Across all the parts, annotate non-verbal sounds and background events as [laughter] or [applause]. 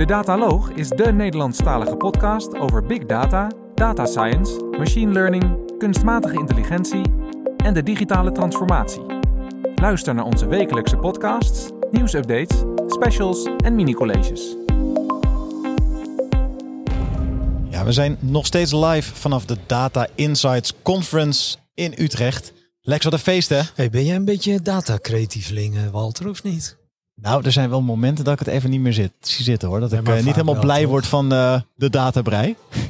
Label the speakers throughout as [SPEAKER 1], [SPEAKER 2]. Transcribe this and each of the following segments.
[SPEAKER 1] De Dataloog is de Nederlandstalige podcast over big data, data science, machine learning, kunstmatige intelligentie en de digitale transformatie. Luister naar onze wekelijkse podcasts, nieuwsupdates, specials en mini-colleges.
[SPEAKER 2] Ja, we zijn nog steeds live vanaf de Data Insights Conference in Utrecht. Lex, wat een feest hè?
[SPEAKER 3] Hey, ben jij een beetje data-creatieveling, eh, Walter, of niet?
[SPEAKER 2] Nou, er zijn wel momenten dat ik het even niet meer zit, zie zitten hoor. Dat ik eh, niet helemaal blij
[SPEAKER 3] toch?
[SPEAKER 2] word van eh, de databrei. [laughs]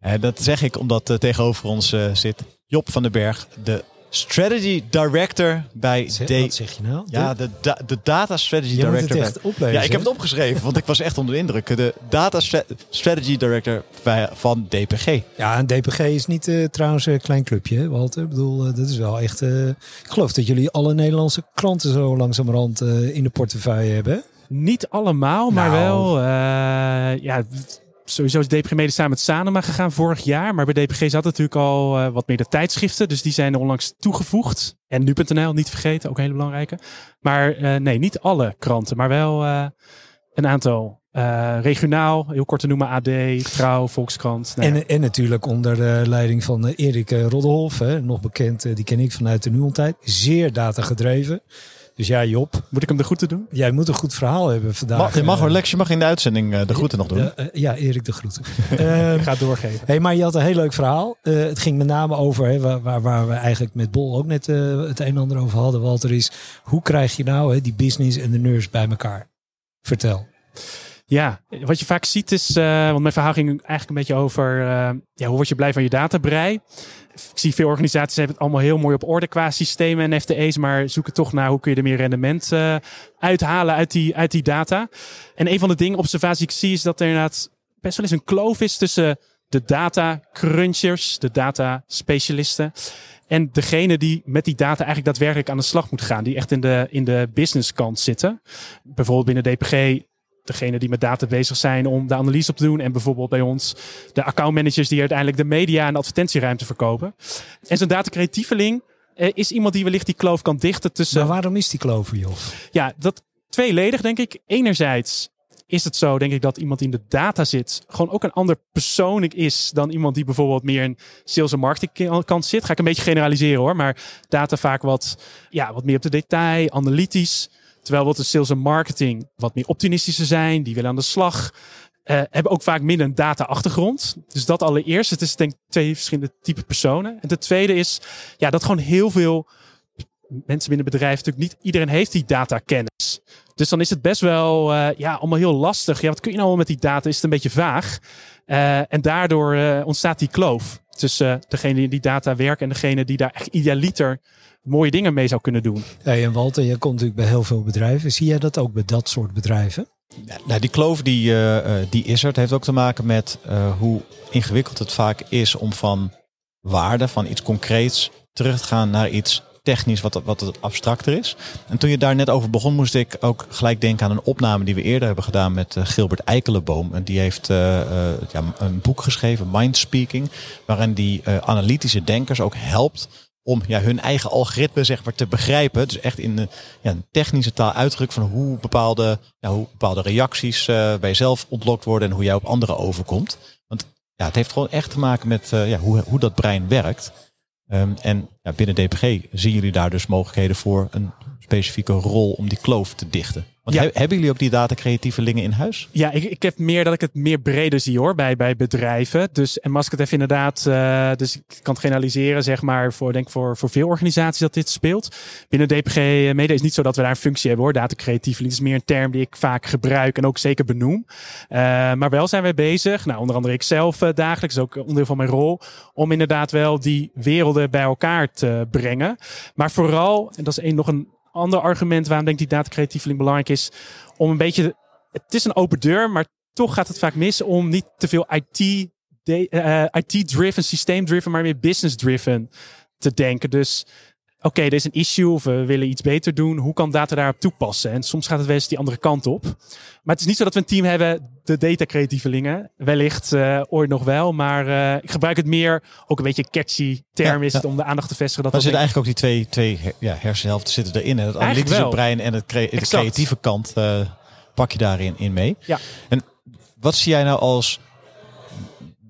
[SPEAKER 2] En dat zeg ik omdat eh, tegenover ons eh, zit Job van den Berg, de Strategy Director bij
[SPEAKER 3] Zeg,
[SPEAKER 2] D.
[SPEAKER 3] wat zeg je nou?
[SPEAKER 2] Ja, de, da- de Data Strategy
[SPEAKER 3] je moet
[SPEAKER 2] Director.
[SPEAKER 3] het
[SPEAKER 2] bij-
[SPEAKER 3] echt oplezen.
[SPEAKER 2] ja, ik heb het opgeschreven, want ik was echt onder de indruk. De Data Stra- Strategy Director bij- van DPG.
[SPEAKER 3] Ja, een DPG is niet eh, trouwens een klein clubje, hè, Walter. Ik bedoel, eh, dat is wel echt... eh, ik geloof dat jullie alle Nederlandse klanten zo langzamerhand eh in de portefeuille hebben.
[SPEAKER 4] Niet allemaal, maar
[SPEAKER 3] Nou.
[SPEAKER 4] wel. eh, ja, sowieso is DPG mede samen met Sanoma gegaan vorig jaar. Maar bij DPG zat natuurlijk al eh, wat meer de tijdschriften. Dus die zijn onlangs toegevoegd. En nu.nl, niet vergeten, ook een hele belangrijke. Maar eh, nee, niet alle kranten, maar wel eh, een aantal. Regionaal, heel kort te noemen, AD, Trouw, Volkskrant. Nou ja.
[SPEAKER 3] En, en natuurlijk onder de leiding van Erik Roddelhoff, hè, nog bekend, die ken ik vanuit de Nuon-tijd. Zeer datagedreven. Dus ja, Job,
[SPEAKER 4] Moet ik hem de groeten doen?
[SPEAKER 3] jij moet een goed verhaal hebben vandaag.
[SPEAKER 2] Mag, je mag hoor, Lex, je mag in de uitzending eh, de groeten nog doen.
[SPEAKER 3] Ja, eh, ja, Erik de groeten. [laughs] Ehm,
[SPEAKER 4] Ik ga het doorgeven.
[SPEAKER 3] Hey, maar je had een heel leuk verhaal. Eh, het ging met name over, hè, waar, waar, waar we eigenlijk met Bol ook net het een en ander over hadden, Walter, is hoe krijg je nou hè, die business en de nurse bij elkaar? Vertel.
[SPEAKER 4] Ja, wat je vaak ziet is, eh, want mijn verhaal ging eigenlijk een beetje over, eh, ja, hoe word je blij van je databrei? Ik zie veel organisaties hebben het allemaal heel mooi op orde qua systemen en FTE's, maar zoeken toch naar hoe kun je er meer rendement eh, uithalen uit die, uit die data. En een van de dingen, observaties die ik zie, is dat er inderdaad best wel eens een kloof is tussen de data crunchers, de data specialisten. En degene die met die data eigenlijk daadwerkelijk aan de slag moet gaan. Die echt in de, in de business kant zitten. Bijvoorbeeld binnen DPG degene die met data bezig zijn om de analyse op te doen. En bijvoorbeeld bij ons de accountmanagers die uiteindelijk de media en de advertentieruimte verkopen. En zo'n datacreatieveling eh, is iemand die wellicht die kloof kan dichten tussen...
[SPEAKER 3] Maar waarom is die kloof, joh?
[SPEAKER 4] Ja, dat tweeledig denk ik. Enerzijds is het zo, denk ik, dat iemand die in de data zit, gewoon ook een ander persoon is dan iemand die bijvoorbeeld meer in sales en marketing kant zit. Ga ik een beetje generaliseren hoor, maar data vaak wat, ja, wat meer op de detail, analytisch. Terwijl wat de sales en marketing wat meer optimistischer zijn, die willen aan de slag. eh, hebben ook vaak minder een data-achtergrond. Dus dat allereerst. Het is denk ik twee verschillende type personen. En de tweede is ja, dat gewoon heel veel mensen binnen bedrijven natuurlijk niet iedereen heeft die datakennis. Dus dan is het best wel eh, ja, allemaal heel lastig. Ja, wat kun je nou met die data? Is het een beetje vaag. Eh, en daardoor eh, ontstaat die kloof tussen eh, degene die die data werken en degene die daar echt idealiter mooie dingen mee zou kunnen doen.
[SPEAKER 3] Hey, en Walter, je komt natuurlijk bij heel veel bedrijven. Zie jij dat ook bij dat soort bedrijven?
[SPEAKER 2] Nou, die kloof die, eh, eh, die is er. Het heeft ook te maken met eh, hoe ingewikkeld het vaak is om van waarde, van iets concreets, terug te gaan naar iets technisch wat, wat wat abstracter is. En toen je daar net over begon, moest ik ook gelijk denken aan een opname die we eerder hebben gedaan met eh, Gilbert Eikelenboom. En die heeft eh, eh, ja, een boek geschreven, Mindspeaking, waarin die analytische denkers ook helpt om ja, hun eigen algoritme zeg maar, te begrijpen. Dus echt in de ja, een technische taal uitdruk van hoe bepaalde, ja, hoe bepaalde reacties eh, bij jezelf ontlokt worden en hoe jij op anderen overkomt. Want ja, het heeft gewoon echt te maken met ja, hoe, hoe dat brein werkt. Ehm, en ja, binnen DPG zien jullie daar dus mogelijkheden voor een specifieke rol om die kloof te dichten. Want
[SPEAKER 4] Ja.
[SPEAKER 2] he- hebben jullie ook die data-creatievelingen in huis?
[SPEAKER 4] Ja, ik, ik heb meer dat ik het meer breder zie hoor, bij, bij bedrijven. Dus, en Mask het even inderdaad, eh, dus ik kan het generaliseren, zeg maar, voor, denk voor, voor veel organisaties dat dit speelt. Binnen DPG Mede is het niet zo dat we daar een functie hebben hoor, data creatief. Het is meer een term die ik vaak gebruik en ook zeker benoem. Eh, maar wel zijn wij bezig, nou onder andere ik zelf eh, dagelijks, ook onderdeel van mijn rol, om inderdaad wel die werelden bij elkaar te brengen. Maar vooral, en dat is een, nog een ander argument waarom denk ik die datacreatieveling belangrijk is, om een beetje, het is een open deur, maar toch gaat het vaak mis om niet te veel IT, eh, IT-driven, systeem-driven, maar meer business-driven te denken. Dus oké, er is een issue of we willen iets beter doen. Hoe kan data daarop toepassen? En soms gaat het wel eens die andere kant op. Maar het is niet zo dat we een team hebben, de data-creatievelingen. Wellicht eh, ooit nog wel, maar eh, ik gebruik het meer, ook een beetje een catchy term
[SPEAKER 2] Ja,
[SPEAKER 4] is
[SPEAKER 2] ja.
[SPEAKER 4] het om de aandacht te vestigen. Dat
[SPEAKER 2] Maar
[SPEAKER 4] dat
[SPEAKER 2] zitten eigenlijk ook die twee, twee ja, hersenhelften zitten erin. Hè? Het analytische brein en het de creatieve kant. eh, pak je daarin in mee.
[SPEAKER 4] Ja.
[SPEAKER 2] En wat zie jij nou als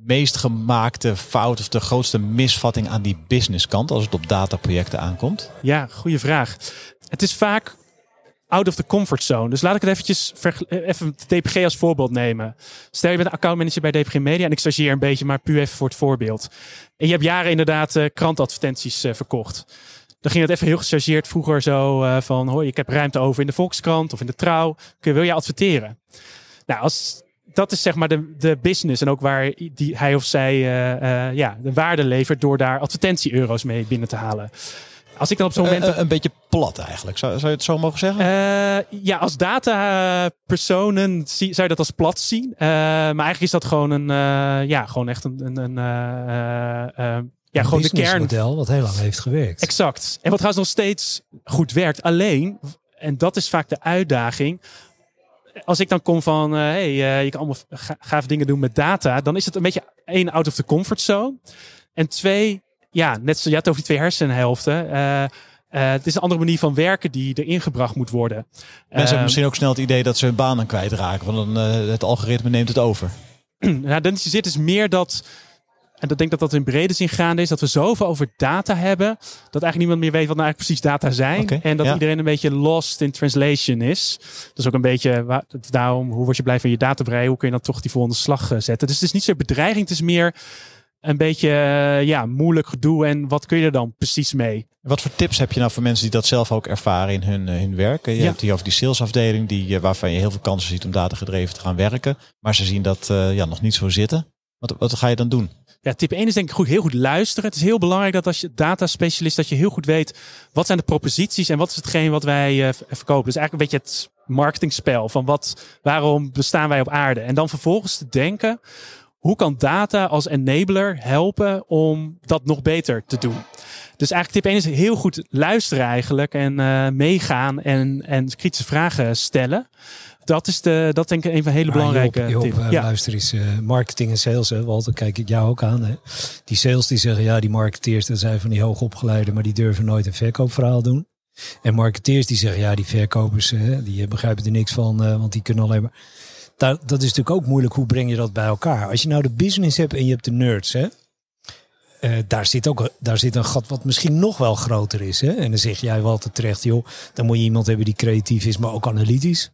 [SPEAKER 2] meest gemaakte fout of de grootste misvatting aan die businesskant als het op dataprojecten aankomt?
[SPEAKER 4] Ja, goede vraag. Het is vaak out of the comfort zone. Dus laat ik het eventjes even DPG als voorbeeld nemen. Stel je bent accountmanager bij DPG Media en ik stageer een beetje, maar puur even voor het voorbeeld. En je hebt jaren inderdaad uh, krantadvertenties uh, verkocht. Dan ging het even heel gechargeerd vroeger zo van, hoor, ik heb ruimte over in de Volkskrant of in de Trouw. Kun, wil je adverteren? Nou, als dat is zeg maar de, de business en ook waar die, hij of zij uh, uh, ja, de waarde levert door daar advertentie-euro's mee binnen te halen. Als ik dan op zo'n moment.
[SPEAKER 2] Uh, een beetje plat eigenlijk, zou, zou je het zo mogen zeggen?
[SPEAKER 4] ja, als datapersonen zou je dat als plat zien. maar eigenlijk is dat gewoon een, ja, gewoon echt een, een, een ja,
[SPEAKER 3] een
[SPEAKER 4] gewoon de kern.
[SPEAKER 3] model wat heel lang heeft gewerkt.
[SPEAKER 4] Exact. En wat trouwens nog steeds goed werkt. Alleen, en dat is vaak de uitdaging als ik dan kom van, uh, hey, uh, je kan allemaal gaaf dingen doen met data, dan is het een beetje één out of the comfort zone. En twee, ja, net zo, je had over die twee hersenhelften. Uh, het is een andere manier van werken die erin gebracht moet worden.
[SPEAKER 2] Mensen hebben misschien ook snel het idee dat ze hun baan aan kwijtraken, want dan het algoritme neemt het over. [clears throat]
[SPEAKER 4] nou, dan zit dus meer dat en dat denk dat dat in brede zin gaande is. Dat we zoveel over data hebben. Dat eigenlijk niemand meer weet wat nou eigenlijk precies data zijn.
[SPEAKER 2] Okay,
[SPEAKER 4] en dat
[SPEAKER 2] ja.
[SPEAKER 4] iedereen een beetje lost in translation is. Dat is ook een beetje daarom. Hoe word je blij van je databrei? Hoe kun je dan toch die volgende slag zetten? Dus het is niet zo'n bedreiging. Het is meer een beetje uh, ja, moeilijk gedoe. En wat kun je er dan precies mee?
[SPEAKER 2] Wat voor tips heb je nou voor mensen die dat zelf ook ervaren in hun, uh, hun werk? Je
[SPEAKER 4] Ja.
[SPEAKER 2] hebt hier over die salesafdeling, die, waarvan je heel veel kansen ziet om datagedreven te gaan werken. Maar ze zien dat uh, ja, nog niet zo zitten. Wat, wat ga je dan doen?
[SPEAKER 4] Ja, tip 1 is denk ik goed, heel goed luisteren. Het is heel belangrijk dat als je data specialist, dat je heel goed weet wat zijn de proposities en wat is hetgeen wat wij uh, verkopen. Dus eigenlijk een beetje het marketingspel van wat, waarom bestaan wij op aarde. En dan vervolgens te denken, hoe kan data als enabler helpen om dat nog beter te doen? Dus eigenlijk tip 1 is heel goed luisteren eigenlijk en uh, meegaan en, en kritische vragen stellen. Dat is de, dat denk ik een van de hele belangrijke
[SPEAKER 3] Joop, Joop,
[SPEAKER 4] tips.
[SPEAKER 3] uh, luister eens, uh, marketing en sales, hè, Walter, kijk ik jou ook aan. Hè. Die sales die zeggen, ja, die marketeers, dat zijn van die hoogopgeleiden, maar die durven nooit een verkoopverhaal doen. En marketeers die zeggen, ja, die verkopers, uh, die begrijpen er niks van, want die kunnen alleen maar... Dat, dat is natuurlijk ook moeilijk, hoe breng je dat bij elkaar? Als je nou de business hebt en je hebt de nerds, hè. Uh, daar, zit ook, daar zit een gat wat misschien nog wel groter is. Hè? En dan zeg jij wel terecht, joh, dan moet je iemand hebben die creatief is, maar ook analytisch.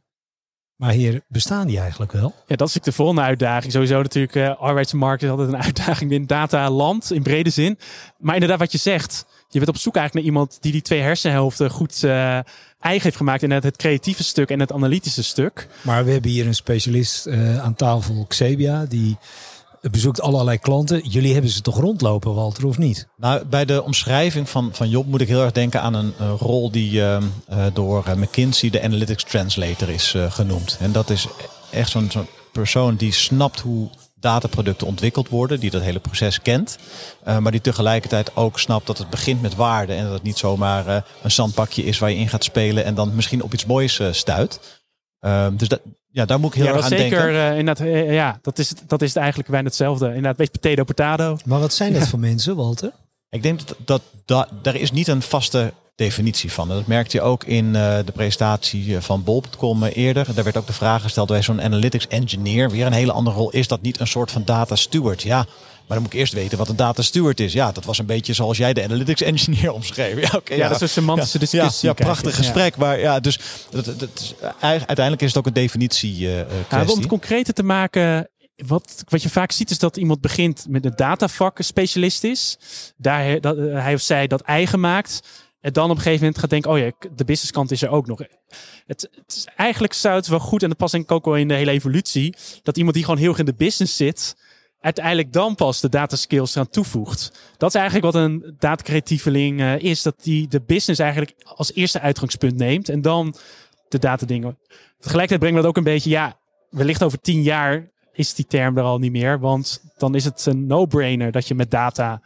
[SPEAKER 3] Maar hier bestaan die eigenlijk wel?
[SPEAKER 4] Ja, dat is natuurlijk de volgende uitdaging. Sowieso natuurlijk, uh, arbeidsmarkt is altijd een [laughs] uitdaging in dataland in brede zin. Maar inderdaad wat je zegt, je bent op zoek eigenlijk naar iemand die die twee hersenhelften goed uh, eigen heeft gemaakt. In het, het creatieve stuk en het analytische stuk.
[SPEAKER 3] Maar we hebben hier een specialist uh, aan tafel, Xebia, die bezoekt allerlei klanten. Jullie hebben ze toch rondlopen, Walter, of niet?
[SPEAKER 2] Nou, bij de omschrijving van, van Job moet ik heel erg denken aan een rol die uh, uh, door McKinsey de Analytics Translator is uh, genoemd. En dat is echt zo'n zo persoon die snapt hoe dataproducten ontwikkeld worden, die dat hele proces kent, maar die tegelijkertijd ook snapt dat het begint met waarde en dat het niet zomaar een zandbakje is waar je in gaat spelen en dan misschien op iets moois uh, stuit. Uh, dus dat, ja, daar moet ik heel
[SPEAKER 4] ja,
[SPEAKER 2] erg aan
[SPEAKER 4] zeker,
[SPEAKER 2] denken.
[SPEAKER 4] Uh, inderdaad, uh, ja, dat is, dat is het eigenlijk bijna hetzelfde. Inderdaad, beetje potato, potato.
[SPEAKER 3] Maar wat zijn dat ja. voor mensen, Walter?
[SPEAKER 2] Ik denk dat, dat, dat daar is niet een vaste definitie van. Dat merkte je ook in uh, de presentatie van bol.com eerder. Daar werd ook de vraag gesteld bij zo'n analytics engineer. Weer een hele andere rol. Is dat niet een soort van data steward? Ja, maar dan moet ik eerst weten wat een data steward is. Ja, dat was een beetje zoals jij de analytics engineer [laughs] omschreef. Ja, okay,
[SPEAKER 4] ja, ja. dat is een semantische ja, discussie.
[SPEAKER 2] Ja, prachtig gesprek. Maar ja, dus dat, dat, uiteindelijk is het ook een definitie uh, kwestie.
[SPEAKER 4] om het concreter te maken, wat, wat je vaak ziet is dat iemand begint met een datavak specialist is. Daar dat, hij of zij dat eigen maakt. En dan op een gegeven moment gaat denken, oh ja, de businesskant is er ook nog. Het, is, eigenlijk zou wel goed, en dat past denk ik ook wel in de hele evolutie, dat iemand die gewoon heel erg in de business zit, uiteindelijk dan pas de data skills eraan toevoegt. Dat is eigenlijk wat een datacreatieveling uh, is, dat die de business eigenlijk als eerste uitgangspunt neemt en dan de datadingen. Tegelijkertijd brengen we dat ook een beetje, ja, wellicht over tien jaar is die term er al niet meer, want dan is het een no-brainer dat je met data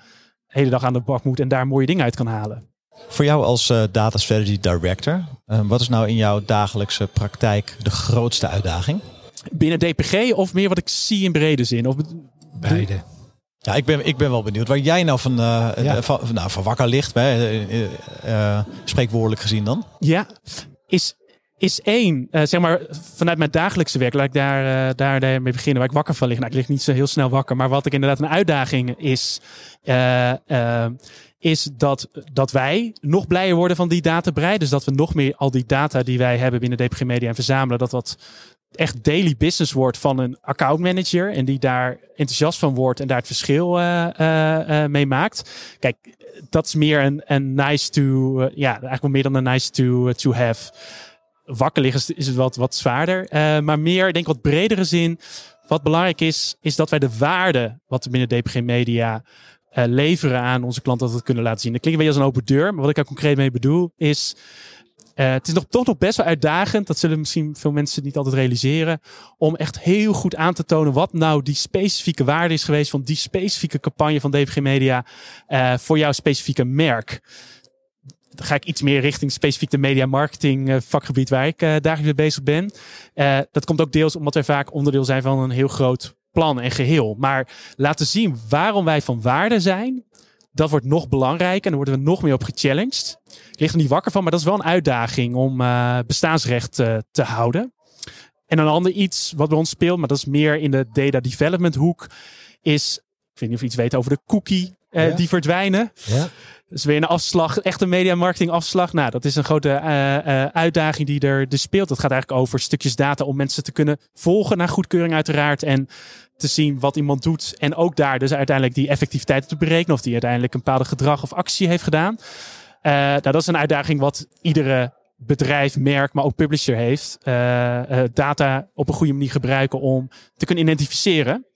[SPEAKER 4] de hele dag aan de bak moet en daar mooie dingen uit kan halen.
[SPEAKER 2] Voor jou als uh, Data Strategy Director, uh, wat is nou in jouw dagelijkse praktijk de grootste uitdaging?
[SPEAKER 4] Binnen DPG of meer wat ik zie in brede zin? Of...
[SPEAKER 3] Beide.
[SPEAKER 2] Ja, ik ben, ik ben wel benieuwd waar jij nou van, uh, ja. van, nou, van wakker ligt, hè, spreekwoordelijk gezien dan.
[SPEAKER 4] Ja, is is één, uh, zeg maar, vanuit mijn dagelijkse werk, laat ik daar, uh, daar mee beginnen, waar ik wakker van lig. Nou, ik lig niet zo heel snel wakker, maar wat ik inderdaad een uitdaging is, uh, is dat, dat wij nog blijer worden van die databrei. Dus dat we nog meer al die data die wij hebben binnen DPG Media en verzamelen, dat dat echt daily business wordt van een account manager en die daar enthousiast van wordt en daar het verschil mee maakt. Kijk, dat is meer een, nice to, ja, eigenlijk wel meer dan een nice to, to have wakker liggen is het wat, wat zwaarder. Uh, maar meer, denk ik, wat bredere zin. Wat belangrijk is, is dat wij de waarde wat we binnen DPG Media uh, leveren aan onze klanten, dat we het kunnen laten zien. Dat klinkt een beetje als een open deur, maar wat ik daar concreet mee bedoel is. Uh, het is nog, toch nog best wel uitdagend, dat zullen misschien veel mensen niet altijd realiseren, om echt heel goed aan te tonen wat nou die specifieke waarde is geweest van die specifieke campagne van DPG Media uh, voor jouw specifieke merk dan ga ik iets meer richting specifiek de media marketing vakgebied waar ik dagelijks mee bezig ben. Dat komt ook deels omdat wij vaak onderdeel zijn van een heel groot plan en geheel. Maar laten zien waarom wij van waarde zijn. Dat wordt nog belangrijker en dan worden we nog meer op gechallenged. Ik lig er niet wakker van, maar dat is wel een uitdaging om bestaansrecht te houden. En een ander iets wat bij ons speelt, maar dat is meer in de data development hoek, is, ik weet niet of je iets weet over de cookie ja. die verdwijnen. Ja. Dus weer een afslag, echte media marketing afslag. Nou, dat is een grote uh, uh, uitdaging die er dus speelt. Dat gaat eigenlijk over stukjes data om mensen te kunnen volgen naar goedkeuring uiteraard. En te zien wat iemand doet. En ook daar dus uiteindelijk die effectiviteit te berekenen. Of die uiteindelijk een bepaalde gedrag of actie heeft gedaan. Uh, nou, dat is een uitdaging wat iedere bedrijf, merk, maar ook publisher heeft. data op een goede manier gebruiken om te kunnen identificeren.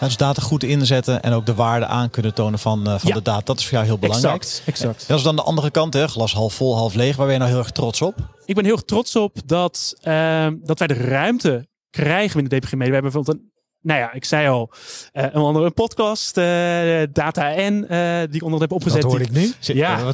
[SPEAKER 2] Dus data goed inzetten en ook de waarde aan kunnen tonen van, uh, van de data. Dat is voor jou heel belangrijk.
[SPEAKER 4] Exact, exact.
[SPEAKER 2] Dat is dan de andere kant, hè? glas half vol, half leeg. Waar ben je nou heel erg trots op?
[SPEAKER 4] Ik ben heel erg trots op dat, uh, dat wij de ruimte krijgen in de DPG Media. We hebben bijvoorbeeld een nou ja, ik zei al, uh, een andere podcast, uh, Data N, uh, die ik onder heb opgezet.
[SPEAKER 3] Dat hoor ik nu.
[SPEAKER 4] Ja,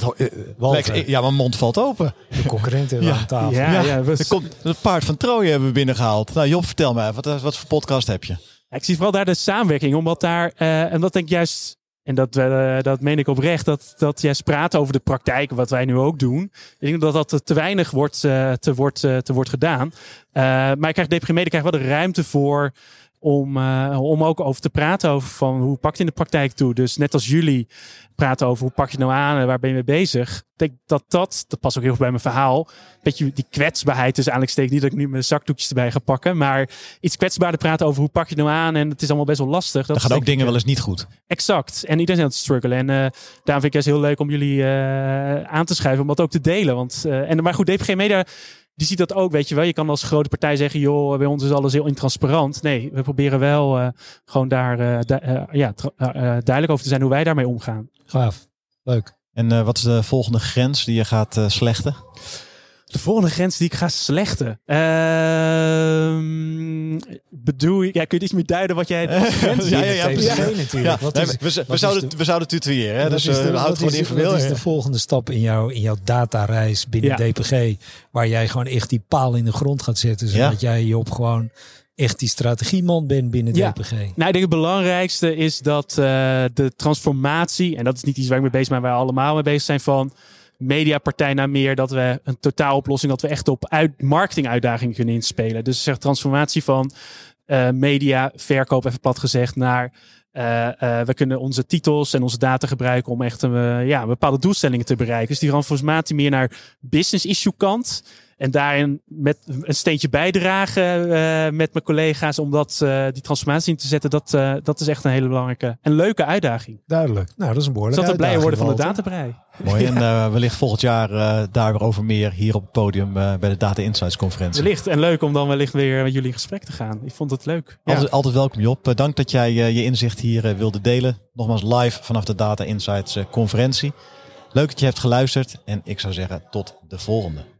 [SPEAKER 2] wat, ja, mijn mond valt open.
[SPEAKER 3] De concurrenten ja. aan tafel.
[SPEAKER 2] Ja, ja, ja was... komt, het paard van Troje hebben we binnengehaald. Nou Job, vertel me even, wat, wat voor podcast heb je?
[SPEAKER 4] Ik zie vooral daar de samenwerking, omdat daar, uh, en dat denk ik juist, en dat, uh, dat meen ik oprecht, dat, dat juist praten over de praktijk, wat wij nu ook doen. Ik denk dat dat te weinig wordt, uh, te, wordt, te wordt gedaan. maar ik krijg deprimeerde, krijg wel de ruimte voor om, om ook over te praten over van hoe pakt je in de praktijk toe. Dus net als jullie praten over hoe pak je het nou aan en waar ben je mee bezig. Ik denk dat dat, dat past ook heel goed bij mijn verhaal. Een beetje die kwetsbaarheid dus eigenlijk steek niet dat ik nu mijn zakdoekjes erbij ga pakken. Maar iets kwetsbaarder praten over hoe pak je het nou aan en het is allemaal best wel lastig.
[SPEAKER 2] Dat gaan ook dingen wel eens niet goed.
[SPEAKER 4] Exact. En iedereen aan het struggelen. En uh, daarom vind ik het heel leuk om jullie uh, aan te schrijven, om dat ook te delen. Want, en, maar goed, DPG Media die ziet dat ook, weet je wel. Je kan als grote partij zeggen, joh, bij ons is alles heel intransparant. Nee, we proberen wel uh, gewoon daar uh, uh, ja, duidelijk over te zijn hoe wij daarmee omgaan.
[SPEAKER 3] Gaaf, leuk.
[SPEAKER 2] En wat is de volgende grens die je gaat slechten?
[SPEAKER 4] De volgende grens die ik ga slechten. Ehm, bedoel je, ja, kun je iets meer duiden wat jij. [laughs] ja,
[SPEAKER 3] ja, ja, ja, natuurlijk.
[SPEAKER 2] Wat is, we, we, zouden, we zouden tutoyeren, hè? dus
[SPEAKER 3] is
[SPEAKER 2] de, we houden gewoon
[SPEAKER 3] informeel. Wat is de volgende stap in, jouw in jouw datareis binnen DPG, waar jij gewoon echt die paal in de grond gaat zetten, zodat jij je op gewoon echt die strategieman bent binnen
[SPEAKER 4] ja.
[SPEAKER 3] DPG?
[SPEAKER 4] Nou, ik denk het belangrijkste is dat uh, de transformatie, en dat is niet iets waar ik mee bezig ben, waar wij allemaal mee bezig zijn van mediapartij naar meer dat we een totaaloplossing, dat we echt op uit, marketinguitdagingen kunnen inspelen. Dus zeg transformatie van uh, media, verkoop, even plat gezegd, naar uh, uh, we kunnen onze titels en onze data gebruiken om echt een, ja, bepaalde doelstellingen te bereiken. Dus die transformatie meer naar business issue kant. En daarin met een steentje bijdragen uh, met mijn collega's om dat, uh, die transformatie in te zetten. Dat, uh, dat is echt een hele belangrijke en leuke uitdaging.
[SPEAKER 3] Duidelijk. Nou, dat is een behoorlijke
[SPEAKER 4] Zodat we blij worden van de databrei.
[SPEAKER 2] Mooi. En [laughs] wellicht volgend jaar daar weer over meer hier op het podium bij de Data Insights conferentie.
[SPEAKER 4] Wellicht. En leuk om dan wellicht weer met jullie in gesprek te gaan. Ik vond het leuk.
[SPEAKER 2] Ja. Altijd, altijd welkom Job. Dank dat jij je inzicht hier wilde delen. Nogmaals live vanaf de Data Insights conferentie. Leuk dat je hebt geluisterd. En ik zou zeggen tot de volgende.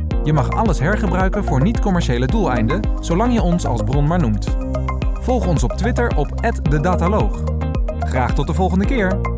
[SPEAKER 1] Je mag alles hergebruiken voor niet-commerciële doeleinden, zolang je ons als bron maar noemt. Volg ons op Twitter op @dedataloog. Graag tot de volgende keer.